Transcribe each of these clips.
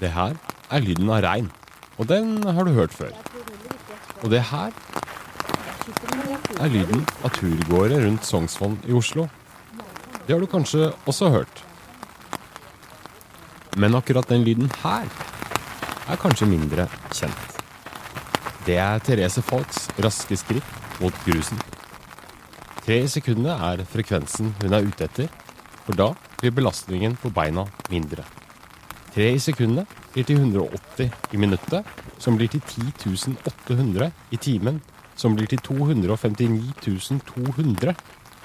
Det her er lyden av regn, og den har du hørt før. Og det her er lyden av turgåere rundt Sognsvann i Oslo. Det har du kanskje også hørt. Men akkurat den lyden her er kanskje mindre kjent. Det er Therese Falks raske skritt mot grusen. Tre sekunder er frekvensen hun er ute etter, for da blir belastningen på beina mindre. Tre i sekundet blir til 180 i minuttet, som blir til 10 800 i timen, som blir til 259 200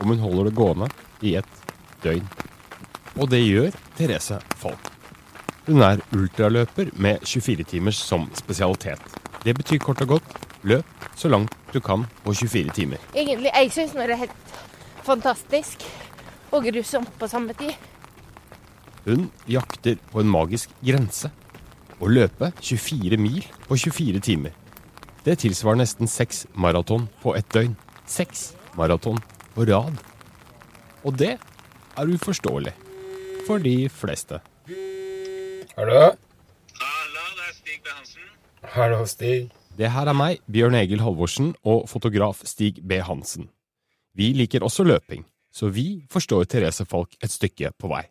om hun holder det gående i et døgn. Og det gjør Therese Falk. Hun er ultraløper med 24 timers som spesialitet. Det betyr kort og godt løp så langt du kan på 24 timer. Egentlig, jeg syns det er helt fantastisk og grusomt på samme tid. Hun jakter på en magisk grense. Å løpe 24 mil på 24 timer. Det tilsvarer nesten seks maraton på ett døgn. Seks maraton på rad. Og det er uforståelig for de fleste. Hallo? Hallo, det er Stig B. Hansen. Hallo, Stig. Det her er meg, Bjørn Egil Halvorsen og fotograf Stig B. Hansen. Vi liker også løping, så vi forstår Therese Falk et stykke på vei.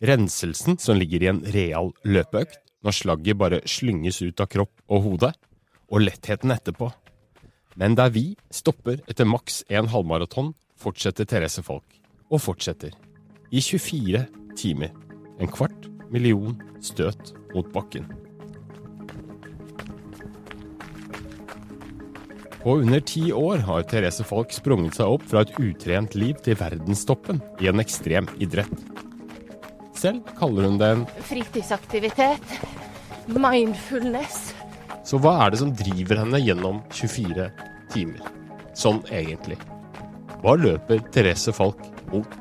Renselsen som ligger i en real løpeøkt, når slagget bare slynges ut av kropp og hode, og lettheten etterpå. Men der vi stopper etter maks en halvmaraton, fortsetter Therese Falk. Og fortsetter. I 24 timer. En kvart million støt mot bakken. På under ti år har Therese Falk sprunget seg opp fra et utrent liv til verdenstoppen i en ekstrem idrett. Selv kaller hun det en Fritidsaktivitet. Mindfulness. Så hva er det som driver henne gjennom 24 timer? Sånn egentlig. Hva løper Therese Falk mot?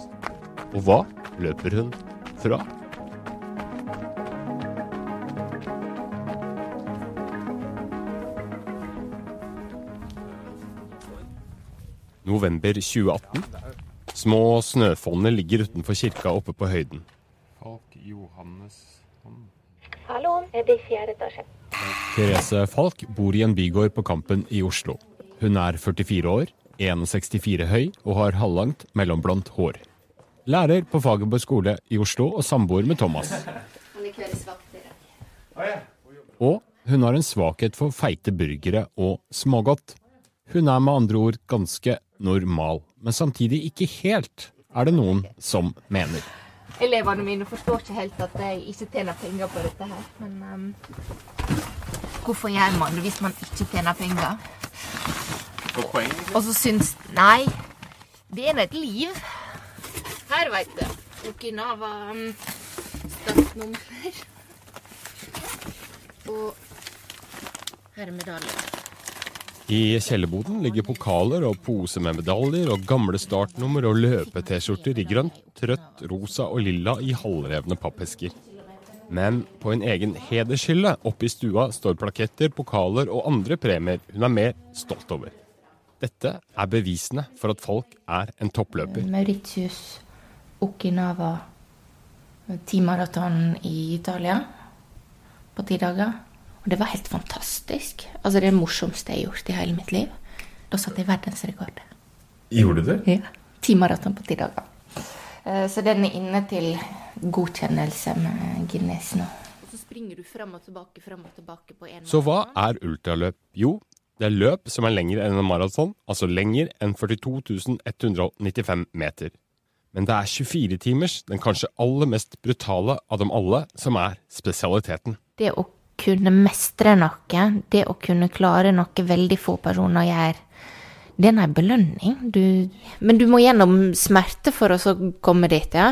Og hva løper hun fra? November 2018. Små snøfonner ligger utenfor kirka oppe på høyden. Falk Johannes Fjerde etasje? Therese Falk bor i en bygård på Kampen i Oslo. Hun er 44 år, 1,64 høy og har halvlangt mellomblondt hår. Lærer på Fagerborg skole i Oslo og samboer med Thomas. Og hun har en svakhet for feite burgere og smågodt. Hun er med andre ord ganske normal, men samtidig ikke helt, er det noen som mener. Elevene mine forstår ikke helt at jeg ikke tjener penger på dette her, men um, Hvorfor gjør man det hvis man ikke tjener penger? For poeng? Og så syns Nei, det er nå et liv. Her, veit du. Okinawa um, startnummer. Og her er medaljen. I kjellerboden ligger pokaler og poser med medaljer og gamle startnummer og løpe-T-skjorter i grønt, rødt, rosa og lilla i halvrevne pappesker. Men på en egen hedershylle oppe i stua står plaketter, pokaler og andre premier hun er mer stolt over. Dette er bevisene for at folk er en toppløper. Mauritius, Okinawa, timaraton i Italia på ti dager. Og det var helt fantastisk. Altså det morsomste jeg har gjort i hele mitt liv. Da satte jeg verdensrekord. Gjorde du det? Ja. Ti maraton på ti dager. Eh, Så den er inne til godkjennelse med Guinness nå. Så springer du fram og tilbake, fram og tilbake på en Så hva er ultraløp? Jo, det er løp som er lengre enn en maraton, altså lenger enn 42 195 meter. Men det er 24 timers, den kanskje aller mest brutale av dem alle, som er spesialiteten. Det å kunne mestre noe, det å kunne klare noe veldig få personer gjør, det er en belønning. Du, men du må gjennom smerte for å så komme dit, ja?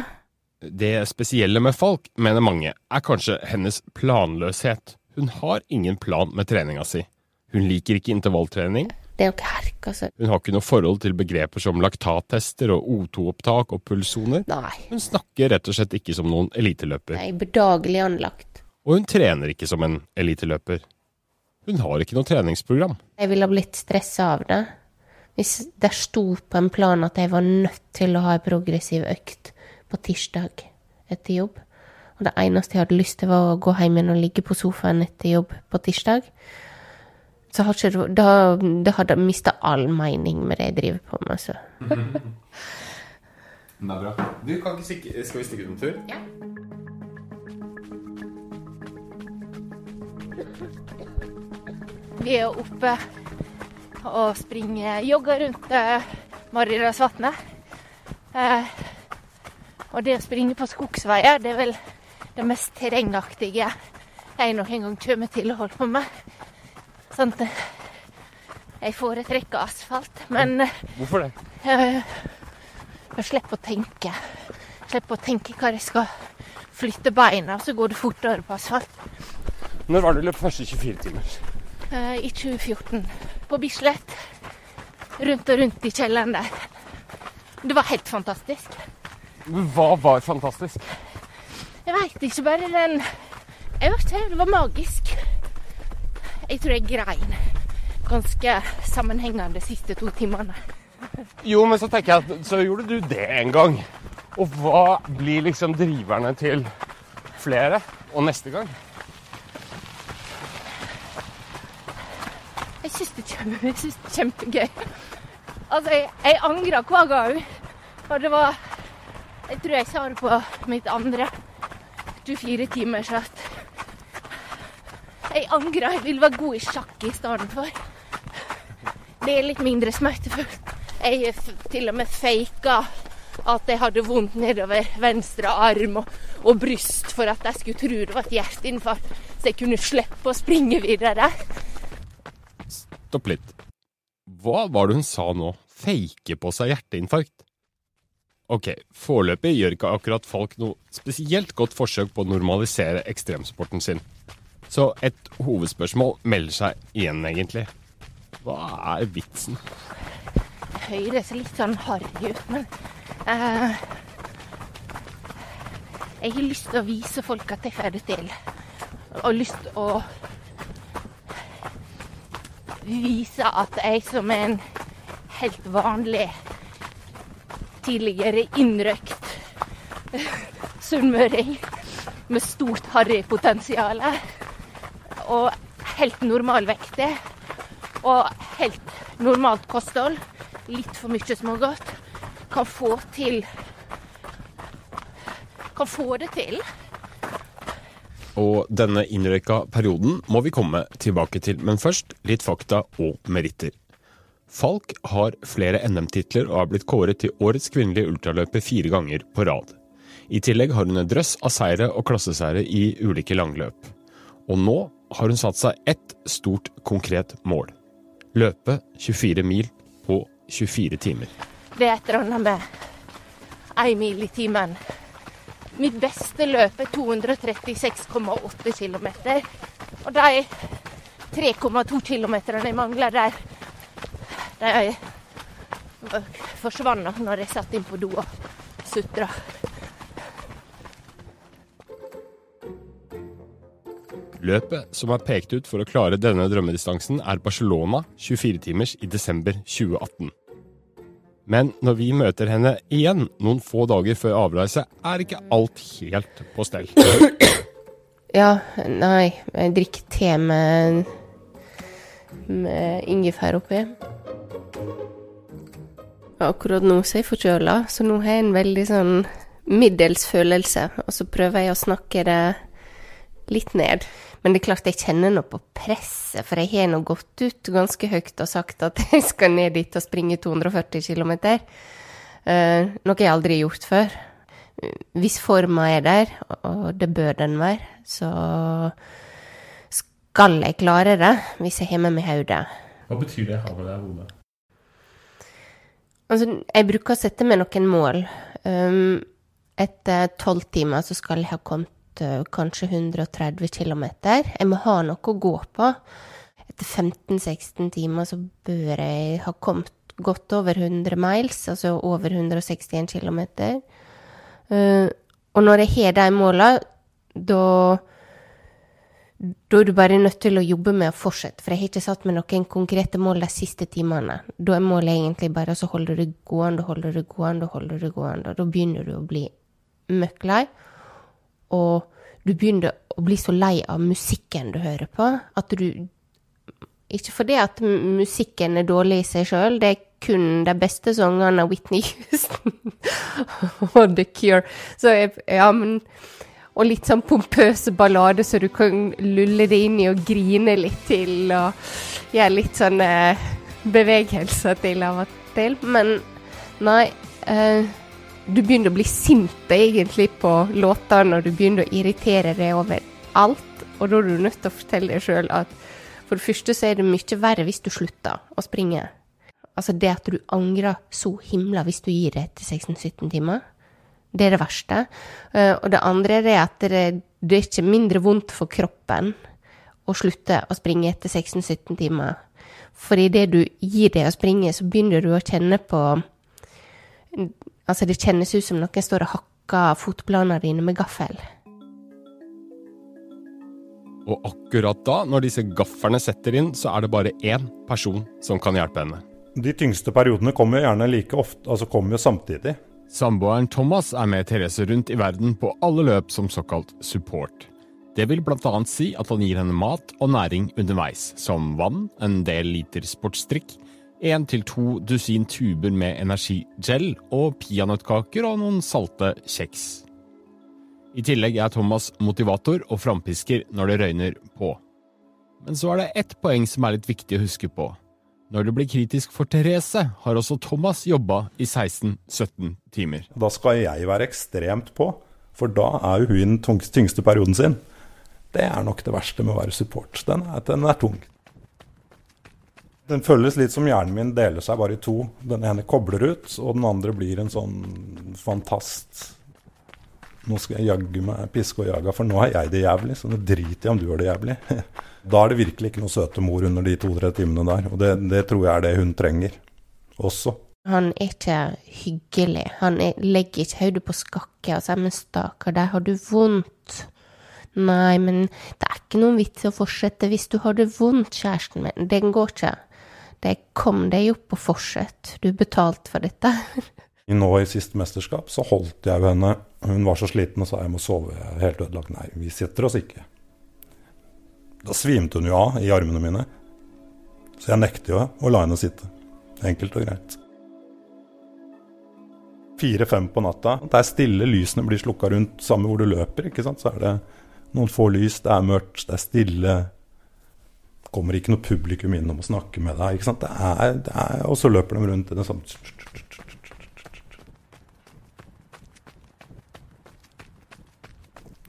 Det spesielle med Falk, mener mange, er kanskje hennes planløshet. Hun har ingen plan med treninga si. Hun liker ikke intervalltrening. Det er jo ikke herk, altså. Hun har ikke noe forhold til begreper som laktattester og O2-opptak og pulssoner. Hun snakker rett og slett ikke som noen eliteløper. Er bedagelig anlagt. Og hun trener ikke som en eliteløper. Hun har ikke noe treningsprogram. Jeg ville ha blitt stressa av det. Hvis det sto på en plan at jeg var nødt til å ha ei progressiv økt på tirsdag etter jobb, Og det eneste jeg hadde lyst til, var å gå hjem igjen og ligge på sofaen etter jobb på tirsdag. Så har ikke, det- da, da hadde jeg mista all mening med det jeg driver på med. Så. Det er bra. Du, kan ikke stikke, skal vi stikke ut en tur? Ja. Er oppe og springer, jogger rundt Maridalsvatnet. Eh, og det å springe på skogsveier, det er vel det mest terrengaktige jeg noen gang kommer til å holde på med. Sånn at eh, jeg foretrekker asfalt, men eh, Hvorfor det? jeg, jeg slipper å tenke. Slipper å tenke hva jeg skal flytte beina, så går det fortere på asfalt. Når var det du løp første 24 timer? Eh, I 2014. På Bislett. Rundt og rundt i kjelleren der. Det var helt fantastisk. Hva var fantastisk? Jeg veit ikke, bare den Jeg vet ikke, det var magisk. Jeg tror jeg grein ganske sammenhengende de siste to timene. Jo, men så tenker jeg at så gjorde du det en gang. Og hva blir liksom driverne til flere og neste gang? Jeg syns det, er kjempe, jeg synes det er kjempegøy. Altså, jeg, jeg angrer hver gang. Og det var Jeg tror jeg sa det på mitt andre 24 timer at Jeg angrer. Jeg ville være god i sjakk i stedet for. Det er litt mindre smertefullt. Jeg har til og med faka at jeg hadde vondt nedover venstre arm og, og bryst for at jeg skulle tro det var et hjerteinfarkt, så jeg kunne slippe å springe videre. Stopp litt. Hva var det hun sa nå? Fake på seg hjerteinfarkt? Ok, foreløpig gjør ikke akkurat folk noe spesielt godt forsøk på å normalisere ekstremsporten sin. Så et hovedspørsmål melder seg igjen, egentlig. Hva er vitsen? Høyre ser litt sånn harry ut, men uh, Jeg har lyst til å vise folk at jeg får det til. Og lyst til å vise at jeg som en helt vanlig tidligere innrøkt sunnmøring med stort harrypotensial og helt normalvektig og helt normalt kosthold litt for mye smågodt, kan få til Kan få det til. Og denne innrøyka perioden må vi komme tilbake til, men først litt fakta og meritter. Falk har flere NM-titler og har blitt kåret til årets kvinnelige ultraløper fire ganger på rad. I tillegg har hun en drøss av seire og klasseseiere i ulike langløp. Og nå har hun satt seg ett stort, konkret mål. Løpe 24 mil på 24 timer. Det er et eller annet med én mil i timen. Mitt beste løp er 236,8 km. Og de 3,2 km jeg mangler der, de forsvant når jeg satt inn på do og sutra. Løpet som er pekt ut for å klare denne drømmedistansen, er Barcelona 24 timers i desember 2018. Men når vi møter henne igjen noen få dager før avreise, er ikke alt helt på stell. Ja, nei, jeg drikker te med, med ingefær oppi. Akkurat nå så er jeg forkjøla, så nå har jeg en veldig sånn middels følelse. Og så prøver jeg å snakke det litt ned. Men det er klart jeg kjenner noe på presset, for jeg har nå gått ut ganske høyt og sagt at jeg skal ned dit og springe 240 km. Uh, noe jeg aldri har gjort før. Hvis forma er der, og det bør den være, så skal jeg klare det hvis jeg har med meg hodet. Hva betyr det å ha med deg hodet? Altså, jeg bruker å sette meg noen mål. Um, etter tolv timer så skal jeg ha kommet kanskje 130 km. Jeg må ha noe å gå på. Etter 15-16 timer så bør jeg ha kommet godt over 100 miles, altså over 161 km. Uh, og når jeg har de måla, da da er du bare nødt til å jobbe med å fortsette, for jeg har ikke satt meg noen konkrete mål de siste timene. Da er målet egentlig bare å holde det gående, holde det gående, holde det gående. Og da begynner du å bli møkk lei. Og du begynner å bli så lei av musikken du hører på, at du Ikke fordi at musikken er dårlig i seg sjøl, det er kun de beste sangene av Whitney Houston og The Cure. Så jeg, ja, men Og litt sånn pompøse ballader så du kan lulle det inn i og grine litt til, og gjøre litt sånne bevegelser til av og til. Men nei eh, Du begynner å bli sint egentlig på låtene, og du begynner å irritere deg over alt, og da er du nødt til å fortelle deg sjøl at for det første så er det mye verre hvis du slutter å springe. Altså det at du angrer så himla hvis du gir det etter 16-17 timer. Det er det verste. Eh, og det andre er at det, det er ikke mindre vondt for kroppen å slutte å springe etter 16-17 timer. For idet du gir deg å springe, så begynner du å kjenne på Altså, det kjennes ut som noen står og hakker fotplanene dine med gaffel. Og akkurat da, når disse gafferne setter inn, så er det bare én person som kan hjelpe henne. De tyngste periodene kommer jo gjerne like ofte, altså kommer jo samtidig. Samboeren Thomas er med Therese rundt i verden på alle løp som såkalt support. Det vil bl.a. si at han gir henne mat og næring underveis, som vann, en del liter sportsdrikk, én til to dusin tuber med energigel og peanøttkaker og noen salte kjeks. I tillegg er Thomas motivator og frampisker når det røyner på. Men så er det ett poeng som er litt viktig å huske på. Når det blir kritisk for Therese, har også Thomas jobba i 16-17 timer. Da skal jeg være ekstremt på, for da er jo hun i den tyngste perioden sin. Det er nok det verste med å være support. Den er, den er tung. Den føles litt som hjernen min deler seg bare i to. Den ene kobler ut, og den andre blir en sånn fantast. Nå skal jeg jaggu meg piske og jaga, for nå er jeg det jævlig, så nå driter jeg om du er det jævlig. Da er det virkelig ikke noe søte mor under de to-tre timene der, og det, det tror jeg er det hun trenger også. Han er ikke hyggelig. Han er, legger ikke hodet på skakke og sier 'men stakkar, der har du vondt'. Nei, men det er ikke noen vits i å fortsette hvis du har det vondt, kjæresten min. Den går ikke. Det kom deg opp og fortsett. Du er betalt for dette. Nå i siste mesterskap så holdt jeg henne. Hun var så sliten og sa jeg må sove. Jeg er helt ødelagt. Nei, vi sitter oss ikke. Da svimte hun jo av i armene mine. Så jeg nekter jo å la henne sitte. Enkelt og greit. Fire-fem på natta. Det er stille, lysene blir slukka rundt samme hvor du løper. ikke sant? Så er det noen få lys, det er mørkt, det er stille. Kommer ikke noe publikum innom og snakker med deg. ikke sant? Det er, det er, og så løper de rundt i det samme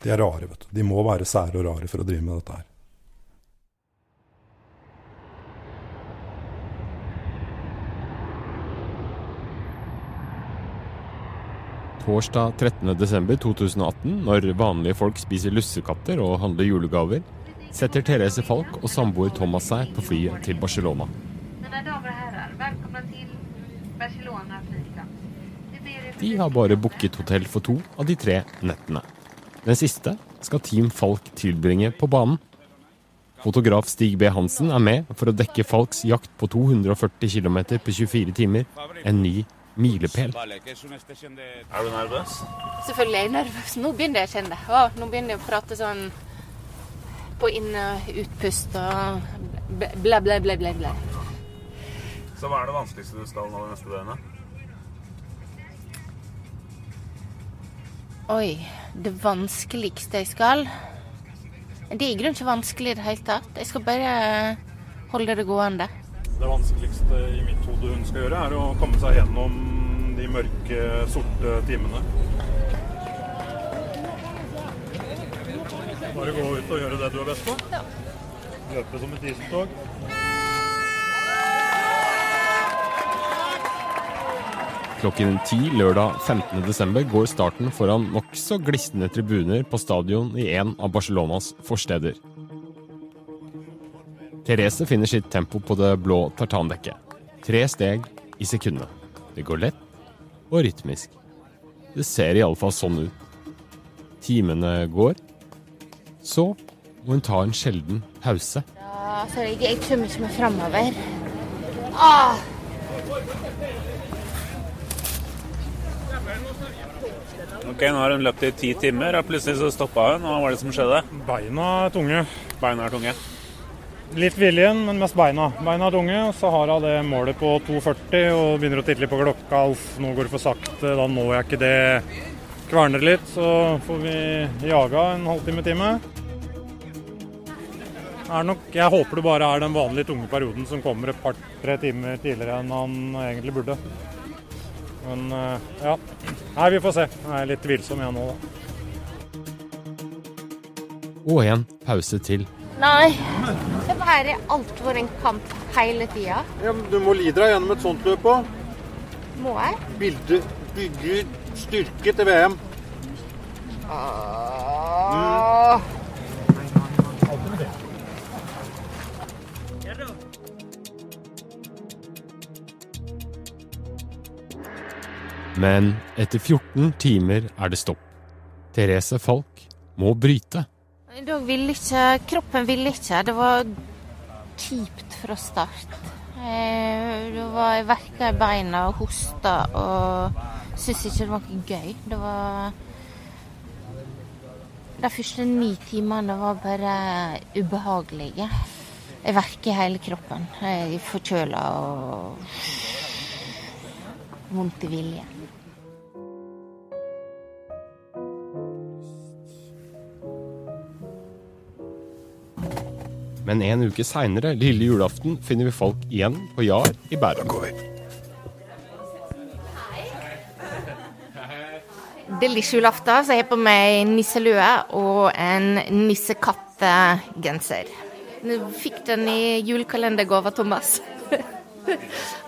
De er rare, vet du. De må være sære og rare for å drive med dette her. Torsdag 13.12.2018, når vanlige folk spiser lussekatter og handler julegaver, setter Therese Falk og samboer Thomas seg på flyet til Barcelona. De har bare booket hotell for to av de tre nettene. Den siste skal Team Falk tilbringe på banen. Fotograf Stig B. Hansen er med for å dekke Falks jakt på 240 km på 24 timer, en ny milepæl. Er du nervøs? Selvfølgelig er jeg nervøs. Nå begynner jeg å kjenne det. Å, nå begynner jeg å prate sånn på inn- og utpust og bla, bla, bla, bla. bla. Så hva er det vanskeligste du skal nå det neste døgnet? Oi, det vanskeligste jeg skal Det er i grunnen ikke vanskelig i det hele tatt. Jeg skal bare holde det gående. Det vanskeligste i mitt hode hun skal gjøre, er å komme seg gjennom de mørke, sorte timene. Bare gå ut og gjøre det du er best på. Løpe som et dieseltog. Klokken ti lørdag 15.12. går starten foran nokså glisne tribuner på stadion i en av Barcelonas forsteder. Therese finner sitt tempo på det blå tartandekket. Tre steg i sekundet. Det går lett og rytmisk. Det ser iallfall sånn ut. Timene går. Så må hun ta en sjelden pause. Ja, sorry, jeg tømmer ikke meg framover. Ah! Ok, Nå har hun løpt i ti timer, og plutselig så stoppa hun. Hva var det som skjedde? Beina er tunge. Beina er tunge. Litt viljen, men mest beina. Beina er tunge. og Så har hun det målet på 2,40 og begynner å titte litt på klokka. Uff, nå går det for sakte. Da når jeg ikke det. Kverner litt, så får vi jaga en halvtime-time. Er nok, jeg håper det bare er den vanlige tunge perioden som kommer et par-tre timer tidligere enn han egentlig burde. Men eh, ja. Nei, vi får se. Jeg er litt tvilsom jeg nå, da. Og en pause til. Nei. Det er alt vært en kamp hele tida. Ja, men Du må lide deg gjennom et sånt løp òg. Må jeg? Bilde, bygge styrke til VM. Åh. Men etter 14 timer er det stopp. Therese Falk må bryte. Da ville ikke Kroppen ville ikke. Det var kjipt fra start. Eh, Det Jeg verka i beina og hosta og syntes ikke det var noe gøy. Det var De første ni timene var bare ubehagelige. Jeg verker i hele kroppen. Jeg er forkjøla og vondt i vilje. Men en uke seinere, lille julaften, finner vi folk igjen på Jar i Bærum. Det er lille julaften, så jeg har på meg nisselue og en nissekattegenser. Jeg Fikk den i julekalendergave av Thomas.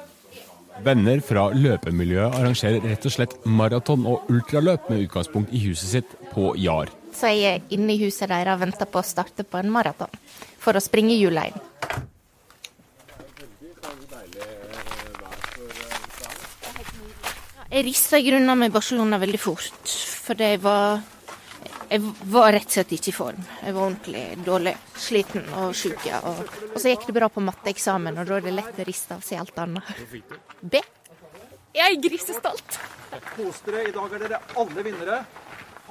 Venner fra løpemiljøet arrangerer rett og slett maraton og ultraløp med utgangspunkt i huset sitt på Jar. Så jeg er inne i huset deres og venter på å starte på en maraton for å springe jula inn. Jeg rista i grunnen med Barcelona veldig fort, for det var jeg var rett og slett ikke i form. Jeg var ordentlig dårlig, sliten og sjuk. Ja. Og, og så gikk det bra på matteeksamen, og da er det lett å riste av seg alt annet. B. Jeg er grisestolt. Kos dere. I dag er dere alle vinnere.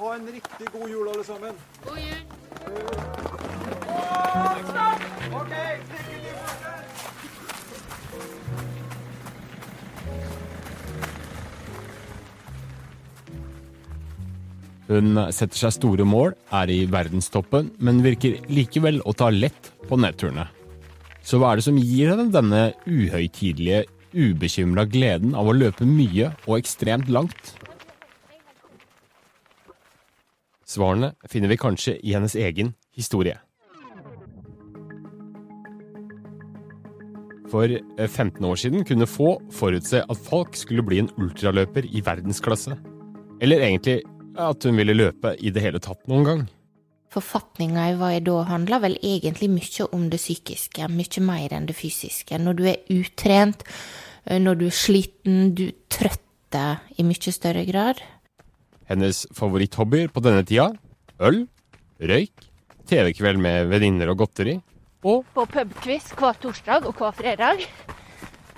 Ha en riktig god jul, alle sammen. God jul. OK, stopp! til. Hun setter seg store mål, er i verdenstoppen, men virker likevel å ta lett på nedturene. Så hva er det som gir henne denne uhøytidelige, ubekymra gleden av å løpe mye og ekstremt langt? Svarene finner vi kanskje i hennes egen historie. For eh, 15 år siden kunne få forutse at Falk skulle bli en ultraløper i verdensklasse. Eller egentlig at hun ville løpe i det hele tatt noen gang. Forfatninga i hva jeg da, handla vel egentlig mye om det psykiske, mye mer enn det fysiske. Når du er utrent, eh, når du er sliten, du trøtter i mye større grad. Hennes favoritthobbyer på denne tida øl, røyk, TV-kveld med venninner og godteri, og På pubquiz hver torsdag og hver fredag.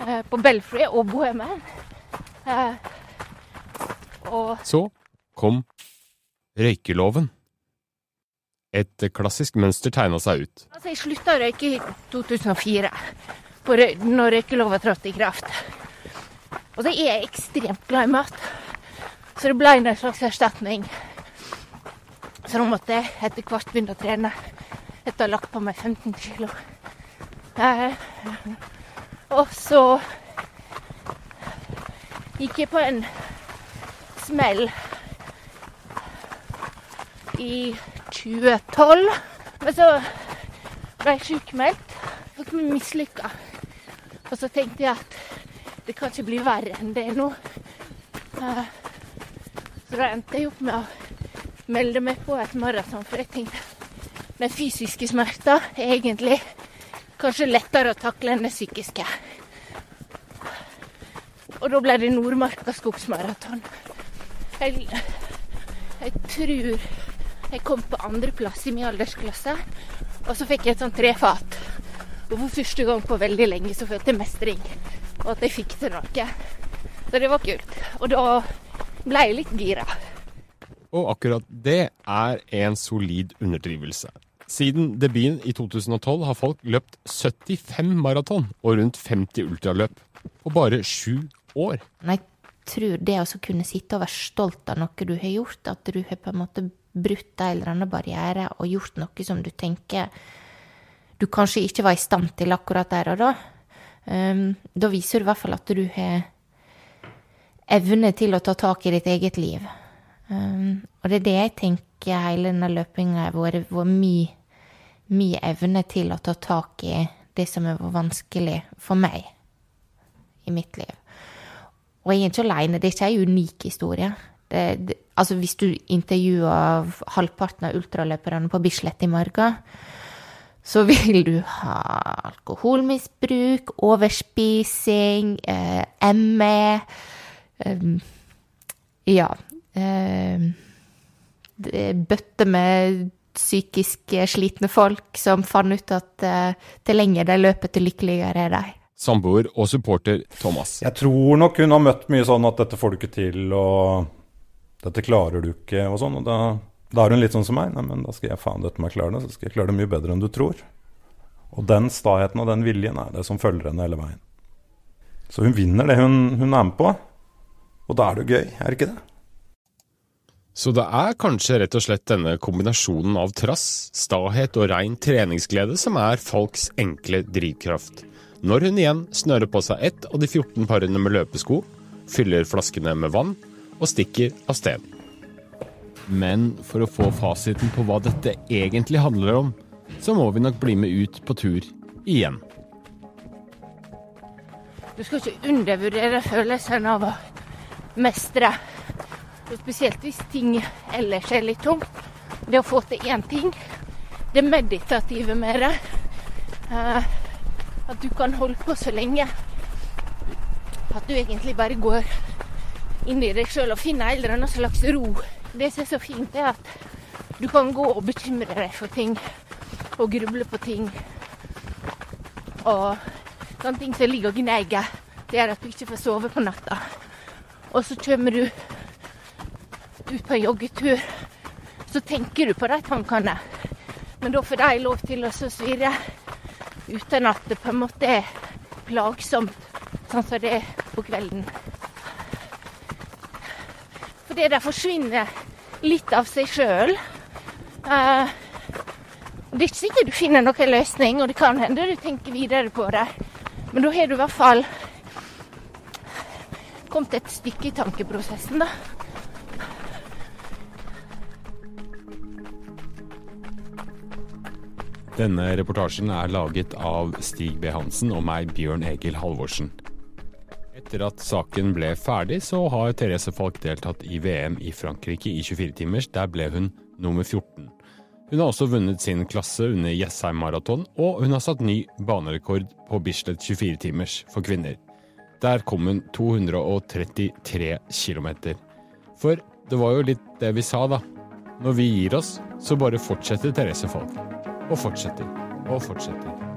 Eh, På Belfry og Bohemen. Eh, Og så kom røykeloven. Et klassisk mønster tegna seg ut. altså, jeg slutta å røyke i 2004, på røy- når røykelova trådte i kraft. Og så er jeg ekstremt glad i mat, så det ble en slags erstatning. Så nå måtte jeg etter hvert begynne å trene etter å ha lagt på meg 15 kilo. Eh, og så gikk jeg på en smell i 2012. Men så ble jeg sjukmeldt. Fikk meg mislykka. Og så tenkte jeg at det kan ikke bli verre enn det nå. Eh, Så da endte jeg opp med å melde meg på et maraton, for jeg tenkte den fysiske smerta er egentlig kanskje lettere å takle enn det psykiske. Og da ble det Nordmarka skogsmaraton. Jeg, jeg tror jeg kom på andreplass i min aldersklasse, og så fikk jeg et sånt trefat. Og for første gang på veldig lenge så følte jeg mestring, og at jeg fikk til noe. Så det var kult. Og da ble jeg litt gira. Og akkurat det er en solid underdrivelse. Siden debuten i 2012 har folk løpt 75 maraton og rundt 50 ultraløp på bare sju år. Jeg tror det å kunne sitte og være stolt av noe du har gjort, at du har på en måte brutt en eller annen barriere og gjort noe som du tenker du kanskje ikke var i stand til akkurat der og da, um, da viser du i hvert fall at du har evne til å ta tak i ditt eget liv. Um, og det er det jeg tenker hele denne løpinga har vært, min, min evne til å ta tak i det som har vært vanskelig for meg i mitt liv. Og jeg er ikke alene, det er ikke en unik historie. Det, det, altså hvis du intervjuer halvparten av ultraløperne på Bislett i morgen, så vil du ha alkoholmisbruk, overspising, eh, ME eh, Ja. Eh, bøtte med psykisk slitne folk som fant ut at eh, til lenger de løper, til lykkeligere er de. Samboer og supporter Thomas. Jeg tror nok hun har møtt mye sånn at dette får du ikke til, og dette klarer du ikke, og sånn. Og da, da er hun litt sånn som meg. Nei, men da skal jeg faen døtte meg klare det, så skal jeg klare det mye bedre enn du tror. Og den staheten og den viljen er det som følger henne hele veien. Så hun vinner det hun, hun er med på. Og da er det jo gøy, er det ikke det? Så det er kanskje rett og slett denne kombinasjonen av trass, stahet og rein treningsglede som er folks enkle drivkraft. Når hun igjen snører på seg ett av de 14 parene med løpesko, fyller flaskene med vann og stikker av sted. Men for å få fasiten på hva dette egentlig handler om, så må vi nok bli med ut på tur igjen. Du skal ikke undervurdere følelsen av å mestre. Og spesielt hvis ting ellers er litt tungt. Det å få til én ting, det meditative med det. Eh, at du kan holde på så lenge at du egentlig bare går inn i deg sjøl og finne en eller annen slags ro. Det som er så fint, er at du kan gå og bekymre deg for ting og gruble på ting. Og sånne ting som ligger og gnager. Det gjør at du ikke får sove på natta. Og så kommer du ut på en joggetur, så tenker du på de tankene. Men da får de lov til å svirre uten at det på en måte er plagsomt, sånn som det er på kvelden. Fordi der forsvinner litt av seg sjøl. Uh, det er ikke sikkert du finner noen løsning, og det kan hende du tenker videre på det. Men da har du i hvert fall kommet et stykke i tankeprosessen, da. Denne reportasjen er laget av Stig B. Hansen og meg, Bjørn Egil Halvorsen. Etter at saken ble ferdig, så har Therese Falk deltatt i VM i Frankrike i 24-timers. Der ble hun nummer 14. Hun har også vunnet sin klasse under Jessheim Maraton, og hun har satt ny banerekord på Bislett 24-timers for kvinner. Der kom hun 233 km. For det var jo litt det vi sa, da. Når vi gir oss, så bare fortsetter Therese Falk og fortsetter og fortsetter.